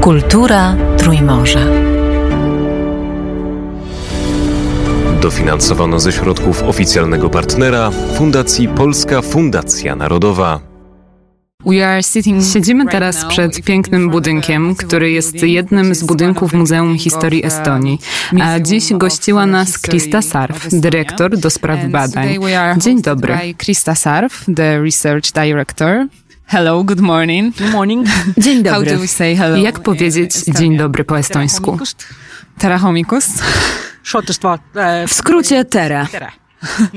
Kultura Trójmorza. Dofinansowano ze środków oficjalnego partnera Fundacji Polska Fundacja Narodowa. Siedzimy teraz przed pięknym budynkiem, który jest jednym z budynków Muzeum Historii Estonii. A dziś gościła nas Krista Sarf, dyrektor do spraw badań. Dzień dobry. Krista Sarf, the research director. Hello, good morning. Good morning. Dzień dobry. How do we say hello? Jak powiedzieć dzień dobry po estońsku? Terahomikus? W skrócie Tere.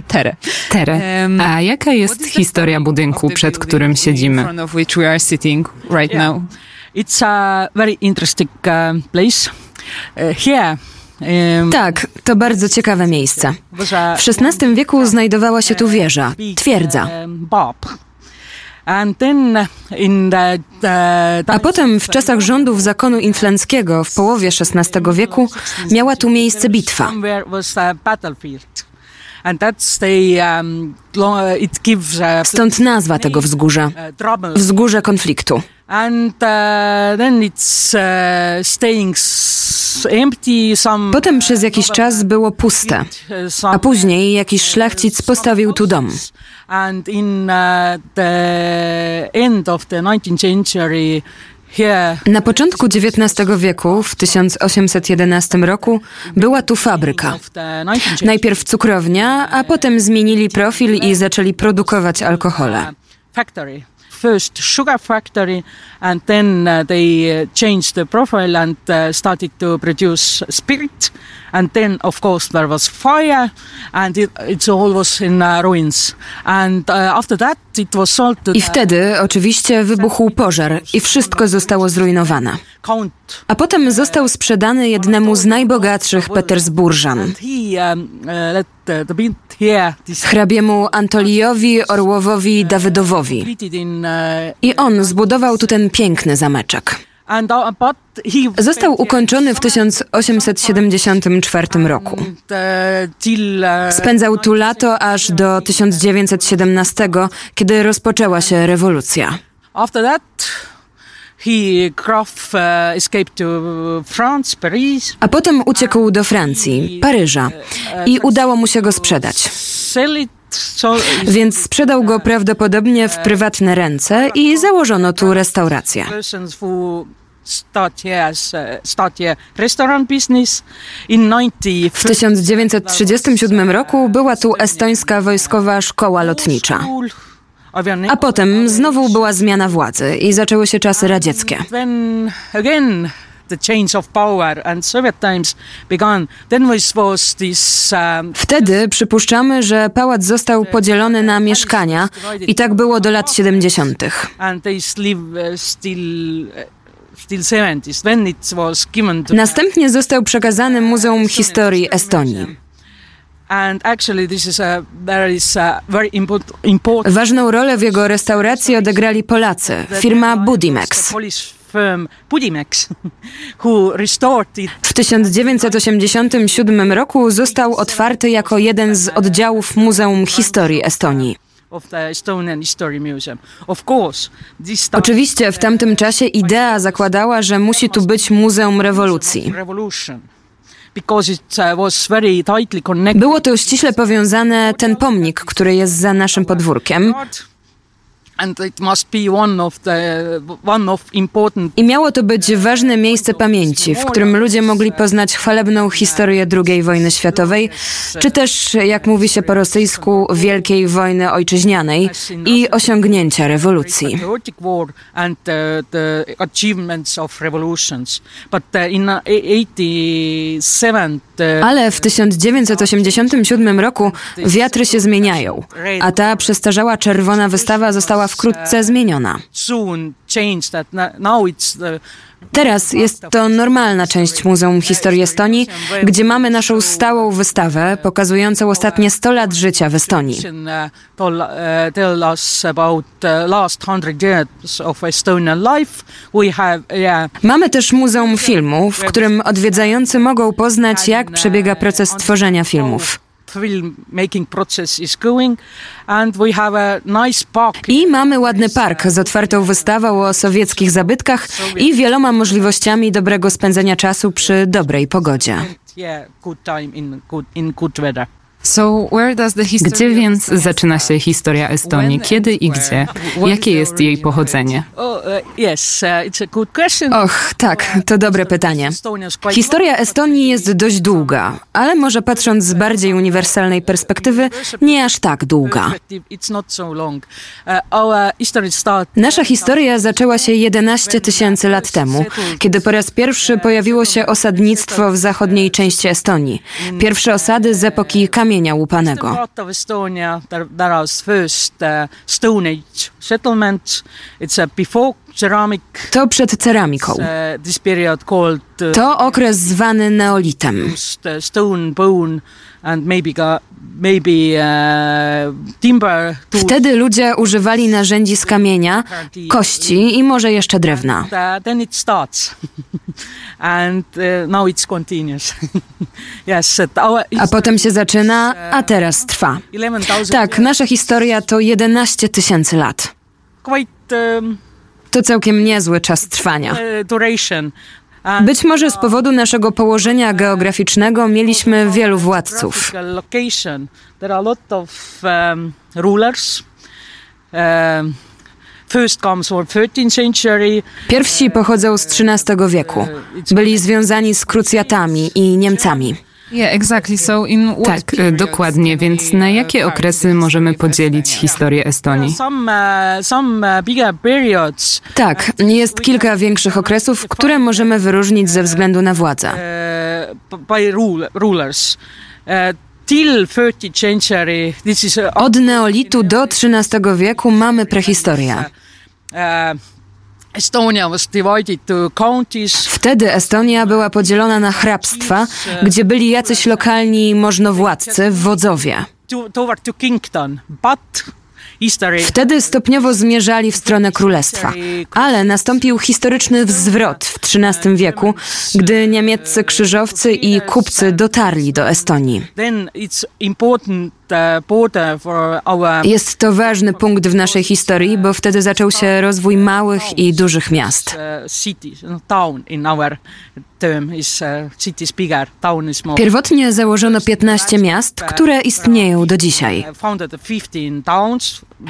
Tere. Tere. A jaka jest historia budynku, przed którym siedzimy? It's a very interesting uh, place. Uh, here tak, to bardzo ciekawe miejsce. W XVI wieku znajdowała się tu wieża, twierdza. A potem w czasach rządów zakonu inflanckiego w połowie XVI wieku miała tu miejsce bitwa. Um, uh, Stąd nazwa tego wzgórza. Uh, Wzgórze konfliktu. Potem przez jakiś czas było puste, a później jakiś szlachcic postawił tu dom. And in the end of the 19th century na początku XIX wieku, w 1811 roku, była tu fabryka. Najpierw cukrownia, a potem zmienili profil i zaczęli produkować alkohole first sugar factory and then uh, they uh, changed the profile and uh, started to produce spirit and then of course there was fire and it, it all was in uh, ruins and after that it was sold to I wtedy oczywiście wybuchł pożar i wszystko zostało zrujnowane. A potem został sprzedany jednemu z najbogatszych Petersburżan. Hrabiemu Antoliowi Orłowowi Dawydowowi. I on zbudował tu ten piękny zameczek. Został ukończony w 1874 roku. Spędzał tu lato aż do 1917, kiedy rozpoczęła się rewolucja. A potem uciekł do Francji, Paryża i udało mu się go sprzedać. Więc sprzedał go prawdopodobnie w prywatne ręce i założono tu restaurację. W 1937 roku była tu estońska wojskowa szkoła lotnicza. A potem znowu była zmiana władzy i zaczęły się czasy radzieckie. Wtedy przypuszczamy, że pałac został podzielony na mieszkania i tak było do lat 70. Następnie został przekazany Muzeum Historii Estonii. Ważną rolę w jego restauracji odegrali Polacy, firma Budimex. W 1987 roku został otwarty jako jeden z oddziałów Muzeum Historii Estonii. Oczywiście w tamtym czasie idea zakładała, że musi tu być Muzeum Rewolucji. Uh, Było to ściśle powiązane, ten pomnik, który jest za naszym podwórkiem. I miało to być ważne miejsce pamięci, w którym ludzie mogli poznać chwalebną historię II wojny światowej, czy też, jak mówi się po rosyjsku, Wielkiej Wojny Ojczyźnianej i osiągnięcia rewolucji. Ale w 1987 roku wiatry się zmieniają, a ta przestarzała czerwona wystawa została wkrótce zmieniona. Teraz jest to normalna część Muzeum Historii Estonii, gdzie mamy naszą stałą wystawę pokazującą ostatnie 100 lat życia w Estonii. Mamy też Muzeum Filmu, w którym odwiedzający mogą poznać, jak przebiega proces tworzenia filmów. I mamy ładny park z otwartą wystawą o sowieckich zabytkach i wieloma możliwościami dobrego spędzenia czasu przy dobrej pogodzie. Gdzie więc zaczyna się historia Estonii? Kiedy i gdzie? Jakie jest jej pochodzenie? Oh, uh, Och, tak, to dobre pytanie. Historia Estonii jest dość długa, ale może patrząc z bardziej uniwersalnej perspektywy, nie aż tak długa. Nasza historia zaczęła się 11 tysięcy lat temu, kiedy po raz pierwszy pojawiło się osadnictwo w zachodniej części Estonii. Pierwsze osady z epoki kamienia kamienia łupanego. To przed ceramiką. To okres zwany neolitem. Wtedy ludzie używali narzędzi z kamienia, kości i może jeszcze drewna. A potem się zaczyna, a teraz trwa. Tak, nasza historia to 11 tysięcy lat. To całkiem niezły czas trwania. Być może z powodu naszego położenia geograficznego mieliśmy wielu władców. Pierwsi pochodzą z XIII wieku. Byli związani z krucjatami i Niemcami. Tak, dokładnie. Więc na jakie okresy możemy podzielić historię Estonii? Tak, jest kilka większych okresów, które możemy wyróżnić ze względu na władzę. Od neolitu do XIII wieku mamy prehistorię. Wtedy Estonia była podzielona na hrabstwa, gdzie byli jacyś lokalni możnowładcy, wodzowie. Wtedy stopniowo zmierzali w stronę królestwa, ale nastąpił historyczny zwrot w XIII wieku, gdy niemieccy krzyżowcy i kupcy dotarli do Estonii. Jest to ważny punkt w naszej historii, bo wtedy zaczął się rozwój małych i dużych miast. Pierwotnie założono 15 miast, które istnieją do dzisiaj.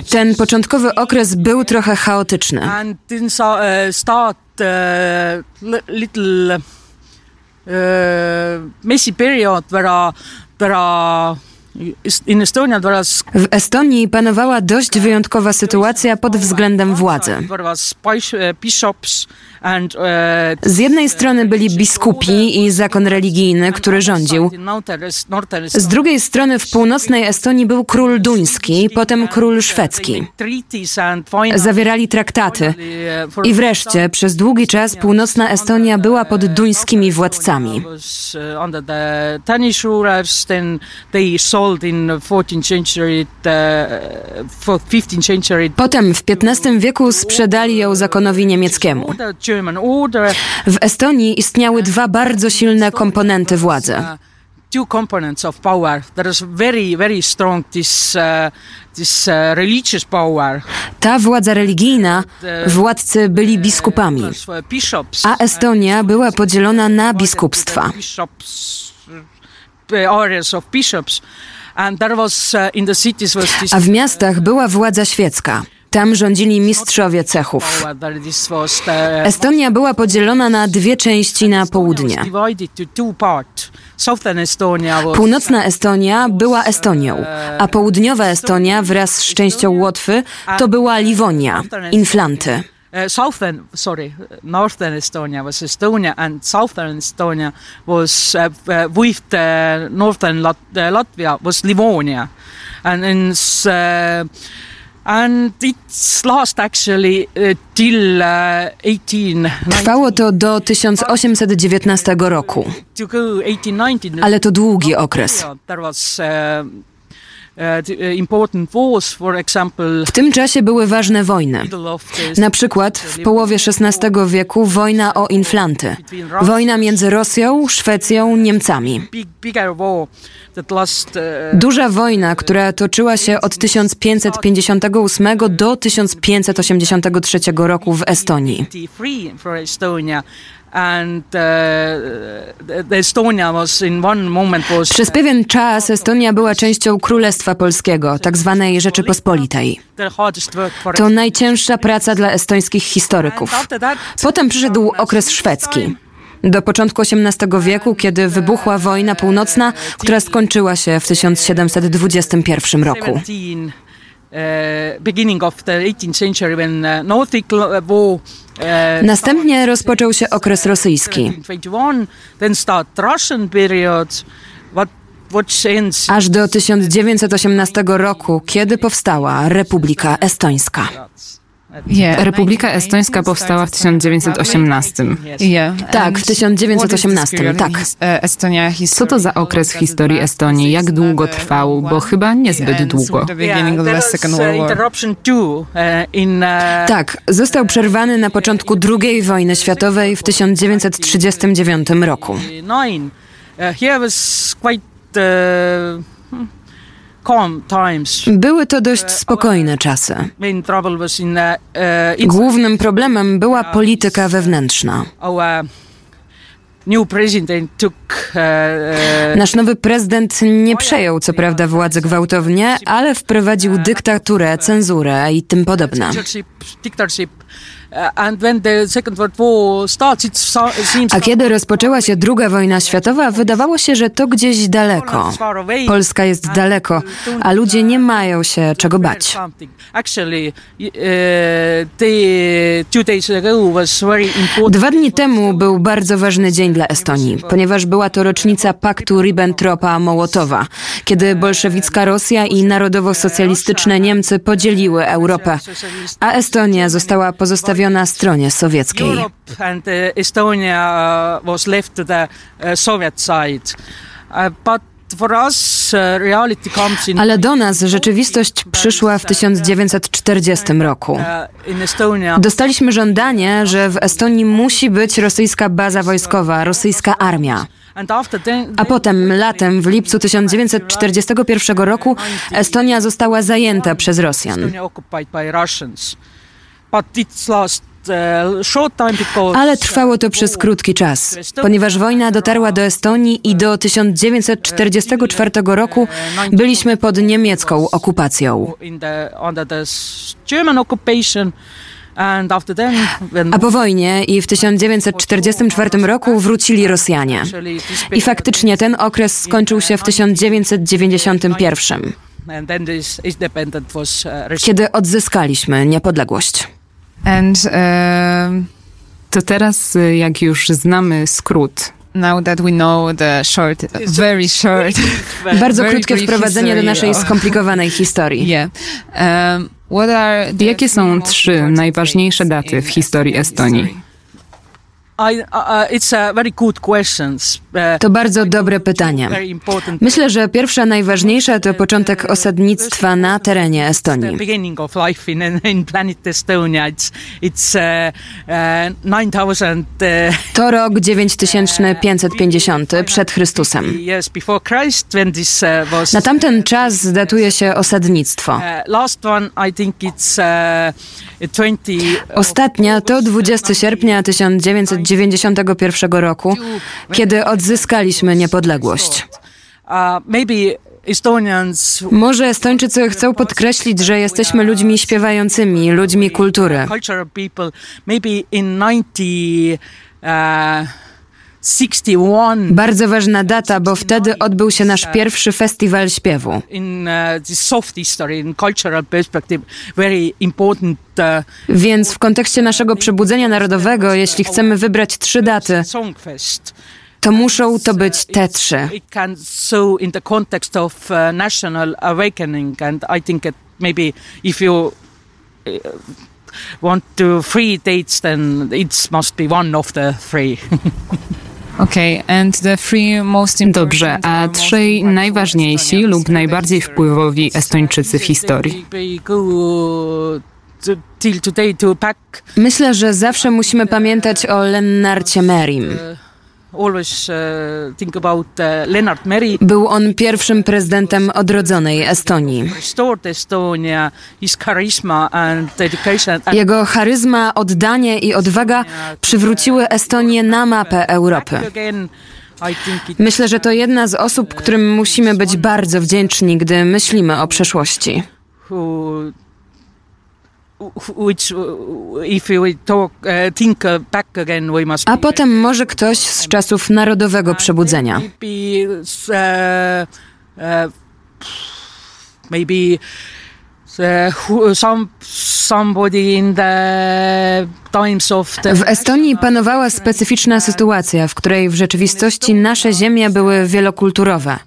Ten początkowy okres był trochę chaotyczny. messy period where, where w Estonii panowała dość wyjątkowa sytuacja pod względem władzy. Z jednej strony byli biskupi i zakon religijny, który rządził. Z drugiej strony w północnej Estonii był król duński, potem król szwedzki. Zawierali traktaty i wreszcie przez długi czas północna Estonia była pod duńskimi władcami. Potem w XV wieku sprzedali ją zakonowi niemieckiemu. W Estonii istniały dwa bardzo silne komponenty władzy. Two components of power. There is very, very strong this, uh, this uh, religious power. Ta władza religijna, władcy byli biskupami, a Estonia była podzielona na biskupstwa. A w miastach była władza świecka. Tam rządzili mistrzowie cechów. Estonia była podzielona na dwie części na południe. Północna Estonia była Estonią, a południowa Estonia wraz z częścią Łotwy to była Liwonia, Inflanty. Southern, sorry, northern Estonia was Estonia, and southern Estonia was uh, uh, with the northern Lat- uh, Latvia was Livonia, and in And it's last actually uh, till 18... Uh, Trwało to do 1819 roku. Ale to długi okres. W tym czasie były ważne wojny. Na przykład w połowie XVI wieku wojna o inflanty. Wojna między Rosją, Szwecją, Niemcami. Duża wojna, która toczyła się od 1558 do 1583 roku w Estonii. Przez pewien czas Estonia była częścią Królestwa Polskiego, tak zwanej Rzeczypospolitej. To najcięższa praca dla estońskich historyków. Potem przyszedł okres szwedzki. Do początku XVIII wieku, kiedy wybuchła wojna północna, która skończyła się w 1721 roku. Następnie rozpoczął się okres rosyjski. Aż do 1918 roku, kiedy powstała Republika Estońska. Republika Estońska powstała w 1918. Tak, w 1918, tak. Co to za okres w historii Estonii? Jak długo trwał? Bo chyba niezbyt długo. Tak, został przerwany na początku II wojny światowej w 1939 roku. Były to dość spokojne czasy. Głównym problemem była polityka wewnętrzna. Nasz nowy prezydent nie przejął co prawda władzy gwałtownie, ale wprowadził dyktaturę, cenzurę i tym podobne. A kiedy rozpoczęła się druga wojna światowa, wydawało się, że to gdzieś daleko. Polska jest daleko, a ludzie nie mają się czego bać. Dwa dni temu był bardzo ważny dzień dla Estonii, ponieważ była to rocznica paktu Ribbentropa-Mołotowa, kiedy bolszewicka Rosja i narodowo-socjalistyczne Niemcy podzieliły Europę, a Estonia została pozostawiona pozostawiona stronie sowieckiej. Uh, uh, Ale do nas rzeczywistość przyszła w 1940 roku. Uh, Dostaliśmy żądanie, że w Estonii musi być rosyjska baza wojskowa, rosyjska armia. A potem, latem, w lipcu 1941 roku, Estonia została zajęta przez Rosjan. Ale trwało to przez krótki czas, ponieważ wojna dotarła do Estonii i do 1944 roku byliśmy pod niemiecką okupacją. A po wojnie i w 1944 roku wrócili Rosjanie. I faktycznie ten okres skończył się w 1991, kiedy odzyskaliśmy niepodległość. And, uh, to teraz, y, jak już znamy skrót, Now that we know the short, very short, bardzo krótkie wprowadzenie do naszej skomplikowanej historii. Yeah. Um, Jakie są trzy najważniejsze daty w historii Estonii? To bardzo dobre pytanie. Myślę, że pierwsza najważniejsza to początek osadnictwa na terenie Estonii. To rok 9550 przed Chrystusem. Na tamten czas datuje się osadnictwo. Ostatnia to 20 sierpnia 1990 1991 roku, kiedy odzyskaliśmy niepodległość. Może Estończycy chcą podkreślić, że jesteśmy ludźmi śpiewającymi, ludźmi kultury. Bardzo ważna data, bo wtedy odbył się nasz pierwszy festiwal śpiewu. Uh, uh, Więc w kontekście naszego przebudzenia narodowego, jeśli chcemy wybrać trzy daty, to muszą to być te trzy. want to three dates, then it must be one of the three. Okay, and the three most Dobrze, a trzej najważniejsi lub najbardziej wpływowi Estończycy w historii? Myślę, że zawsze musimy pamiętać o Lennarcie Merim. Uh, uh, Był on pierwszym prezydentem odrodzonej Estonii. Jego charyzma, oddanie i odwaga przywróciły Estonię na mapę Europy. Myślę, że to jedna z osób, którym musimy być bardzo wdzięczni, gdy myślimy o przeszłości. A potem może ktoś z czasów Narodowego Przebudzenia. Maybe w Estonii panowała specyficzna sytuacja, w której w rzeczywistości nasze ziemie były wielokulturowe.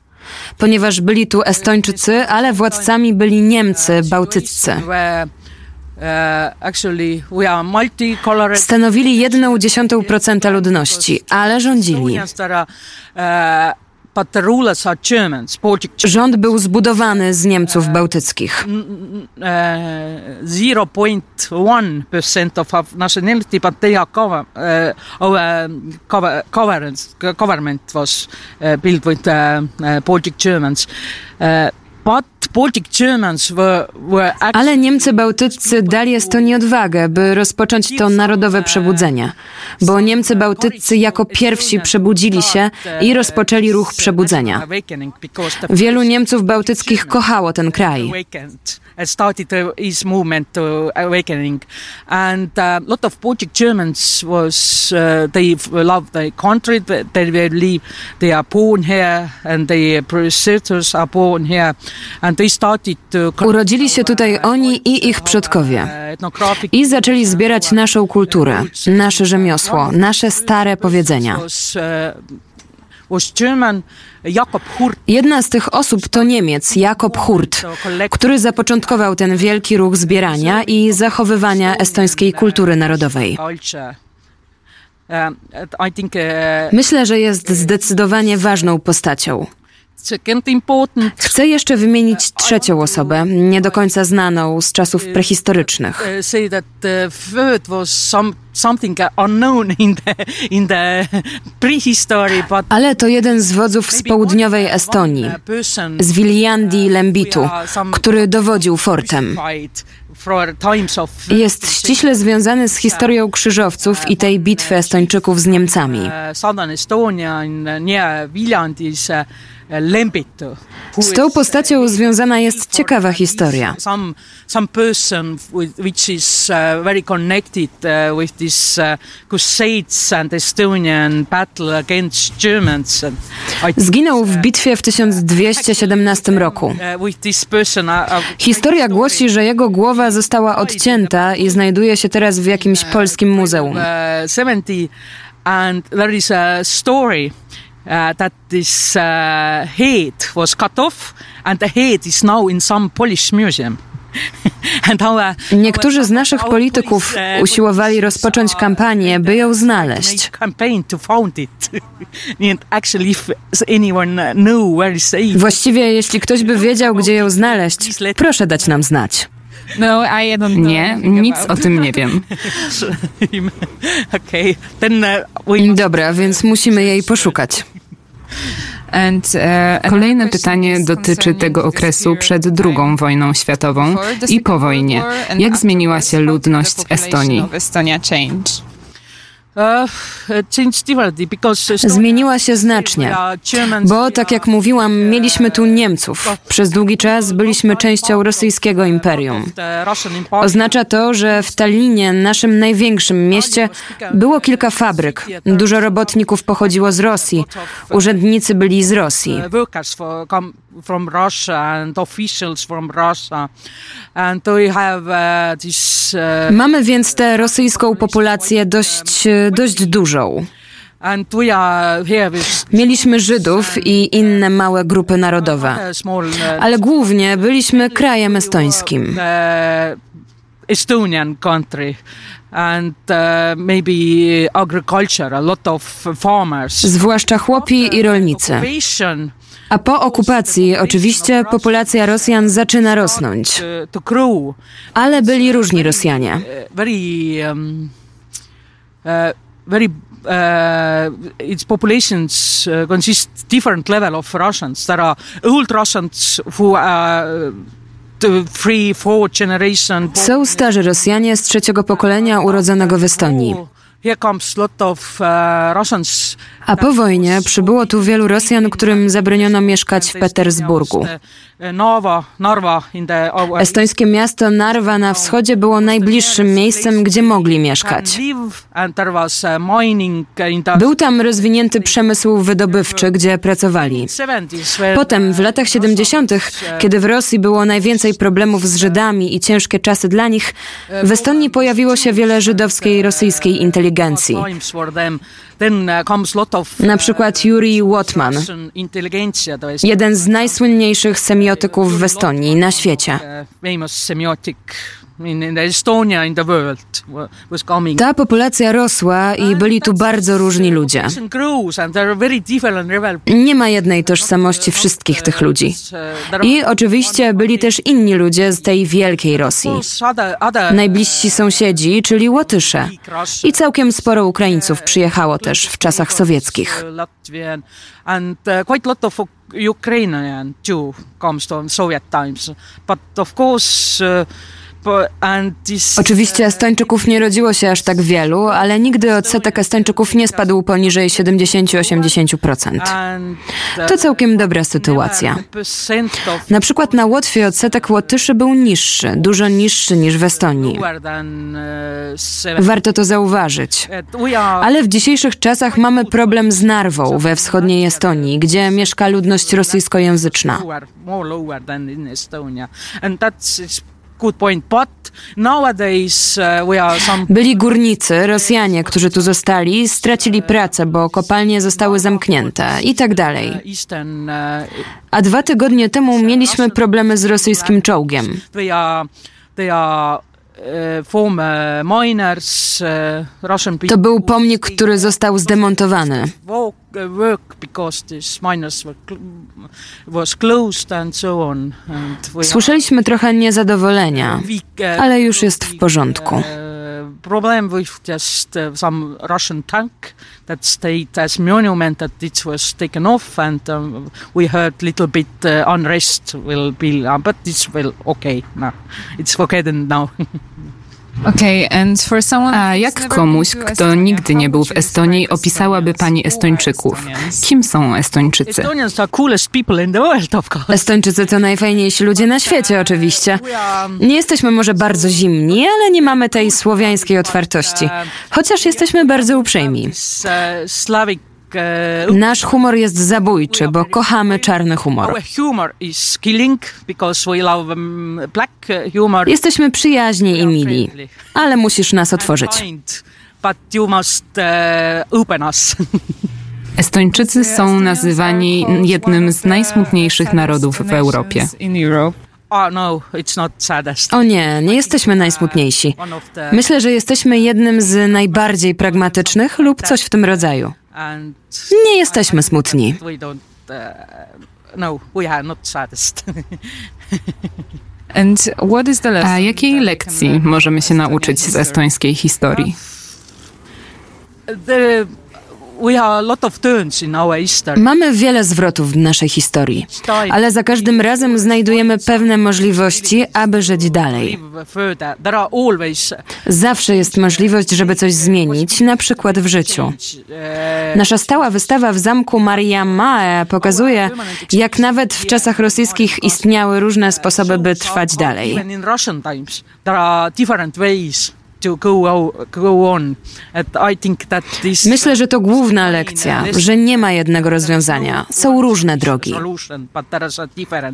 Ponieważ byli tu Estończycy, ale władcami byli Niemcy bałtyccy. Stanowili jedną dziesiątą procenta ludności, ale rządzili. Rząd był zbudowany z Niemców bałtyckich. 0.1% of nationality, but uh, cover, government was uh, built with uh, uh, Baltic Germans. Ale Niemcy bałtyccy dali Estonii odwagę, by rozpocząć to narodowe przebudzenie, bo Niemcy bałtyccy jako pierwsi przebudzili się i rozpoczęli ruch przebudzenia. Wielu Niemców bałtyckich kochało ten kraj they the are born here and their ancestors are born here. To... Urodzili się tutaj oni i ich przodkowie. I zaczęli zbierać naszą kulturę, nasze rzemiosło, nasze stare powiedzenia. Jedna z tych osób to Niemiec Jakob Hurt, który zapoczątkował ten wielki ruch zbierania i zachowywania estońskiej kultury narodowej. Myślę, że jest zdecydowanie ważną postacią. Chcę jeszcze wymienić trzecią osobę, nie do końca znaną z czasów prehistorycznych. Ale to jeden z wodzów z południowej Estonii, z Viljandi Lembitu, który dowodził fortem. Jest ściśle związany z historią krzyżowców i tej bitwy Estończyków z Niemcami. Z tą postacią związana jest ciekawa historia. Zginął w bitwie w 1217 roku. Uh, uh, historia głosi, że jego głowa została odcięta i znajduje się teraz w jakimś polskim muzeum. And there is a story uh, that this uh, head was cut off and the head is now in some Polish museum. Niektórzy z naszych polityków usiłowali rozpocząć kampanię, by ją znaleźć. Właściwie, jeśli ktoś by wiedział, gdzie ją znaleźć, proszę dać nam znać. No, nie, nic o tym nie wiem. Uh, Dobra, więc musimy jej poszukać. Uh, Kolejne pytanie dotyczy tego okresu przed II wojną światową i po wojnie. Jak zmieniła się ludność Estonii? Uh, Zmieniła się znacznie, bo tak jak mówiłam, mieliśmy tu Niemców. Przez długi czas byliśmy częścią rosyjskiego imperium. Oznacza to, że w Tallinie, naszym największym mieście, było kilka fabryk. Dużo robotników pochodziło z Rosji. Urzędnicy byli z Rosji from Russia and officials from Russia. And we have uh, this, uh, Mamy więc tę rosyjską populację dość, dość dużą. Mieliśmy Żydów i inne małe grupy narodowe, ale głównie byliśmy krajem estońskim. Estonian country and uh, maybe agriculture, a lot of farmers. Zwłaszcza chłopi i rolnicy. A po okupacji oczywiście populacja Rosjan zaczyna rosnąć. Ale byli różni Rosjanie. Very, um, uh, very uh, its populations uh, consist different level of Russians. There are old Russians who are Free, generation. Są starzy Rosjanie z trzeciego pokolenia urodzonego w Estonii. Uh, A po wojnie przybyło tu wielu Rosjan, którym zabroniono mieszkać w Petersburgu. Estońskie miasto Narva na wschodzie było najbliższym miejscem, gdzie mogli mieszkać. Był tam rozwinięty przemysł wydobywczy, gdzie pracowali. Potem w latach 70., kiedy w Rosji było najwięcej problemów z Żydami i ciężkie czasy dla nich, w Estonii pojawiło się wiele żydowskiej i rosyjskiej inteligencji. Na przykład Yuri Wotman, jeden z najsłynniejszych semiotyków w Estonii na świecie. Ta populacja rosła i byli tu bardzo różni ludzie. Nie ma jednej tożsamości wszystkich tych ludzi. I oczywiście byli też inni ludzie z tej wielkiej Rosji. Najbliżsi sąsiedzi, czyli Łotysze. I całkiem sporo Ukraińców przyjechało też w czasach sowieckich. Uh, Ukrainian too comes from Soviet times. But of course uh, Oczywiście Estończyków nie rodziło się aż tak wielu, ale nigdy odsetek Estończyków nie spadł poniżej 70-80%. To całkiem dobra sytuacja. Na przykład na Łotwie odsetek Łotyszy był niższy, dużo niższy niż w Estonii. Warto to zauważyć. Ale w dzisiejszych czasach mamy problem z Narwą we wschodniej Estonii, gdzie mieszka ludność rosyjskojęzyczna. Uh, Byli górnicy, Rosjanie, którzy tu zostali, stracili pracę, bo kopalnie zostały zamknięte i tak dalej. Uh, uh, A dwa tygodnie temu mieliśmy problemy z rosyjskim czołgiem. To był pomnik, który został zdemontowany. Słyszeliśmy trochę niezadowolenia, ale już jest w porządku. Problem with just uh, some Russian tank that stayed as monument that it was taken off and um, we heard little bit uh, unrest will be uh, but it's well okay now. It's forgotten now A jak komuś, kto nigdy nie był w Estonii, opisałaby pani Estończyków? Kim są Estończycy? Estończycy to najfajniejsi ludzie na świecie, oczywiście. Nie jesteśmy może bardzo zimni, ale nie mamy tej słowiańskiej otwartości. Chociaż jesteśmy bardzo uprzejmi. Nasz humor jest zabójczy, bo kochamy czarny humor. Jesteśmy przyjaźni i mili, ale musisz nas otworzyć. Estończycy są nazywani jednym z najsmutniejszych narodów w Europie. O nie, nie jesteśmy najsmutniejsi. Myślę, że jesteśmy jednym z najbardziej pragmatycznych lub coś w tym rodzaju. Nie jesteśmy smutni. A jakiej lekcji możemy się nauczyć z estońskiej historii? Mamy wiele zwrotów w naszej historii, ale za każdym razem znajdujemy pewne możliwości, aby żyć dalej. Zawsze jest możliwość, żeby coś zmienić, na przykład w życiu. Nasza stała wystawa w zamku Maria Mae pokazuje, jak nawet w czasach rosyjskich istniały różne sposoby, by trwać dalej. Myślę, że to główna lekcja, że nie ma jednego rozwiązania. Są różne drogi.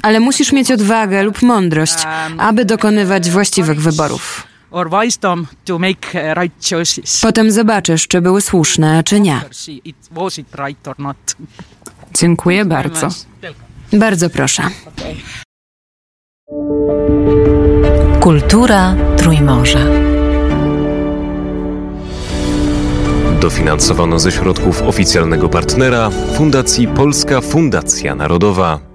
Ale musisz mieć odwagę lub mądrość, um, aby dokonywać właściwych wyborów. Potem zobaczysz, czy były słuszne, czy nie. Dziękuję bardzo. Bardzo proszę. Kultura Trójmorza. Dofinansowano ze środków oficjalnego partnera Fundacji Polska Fundacja Narodowa.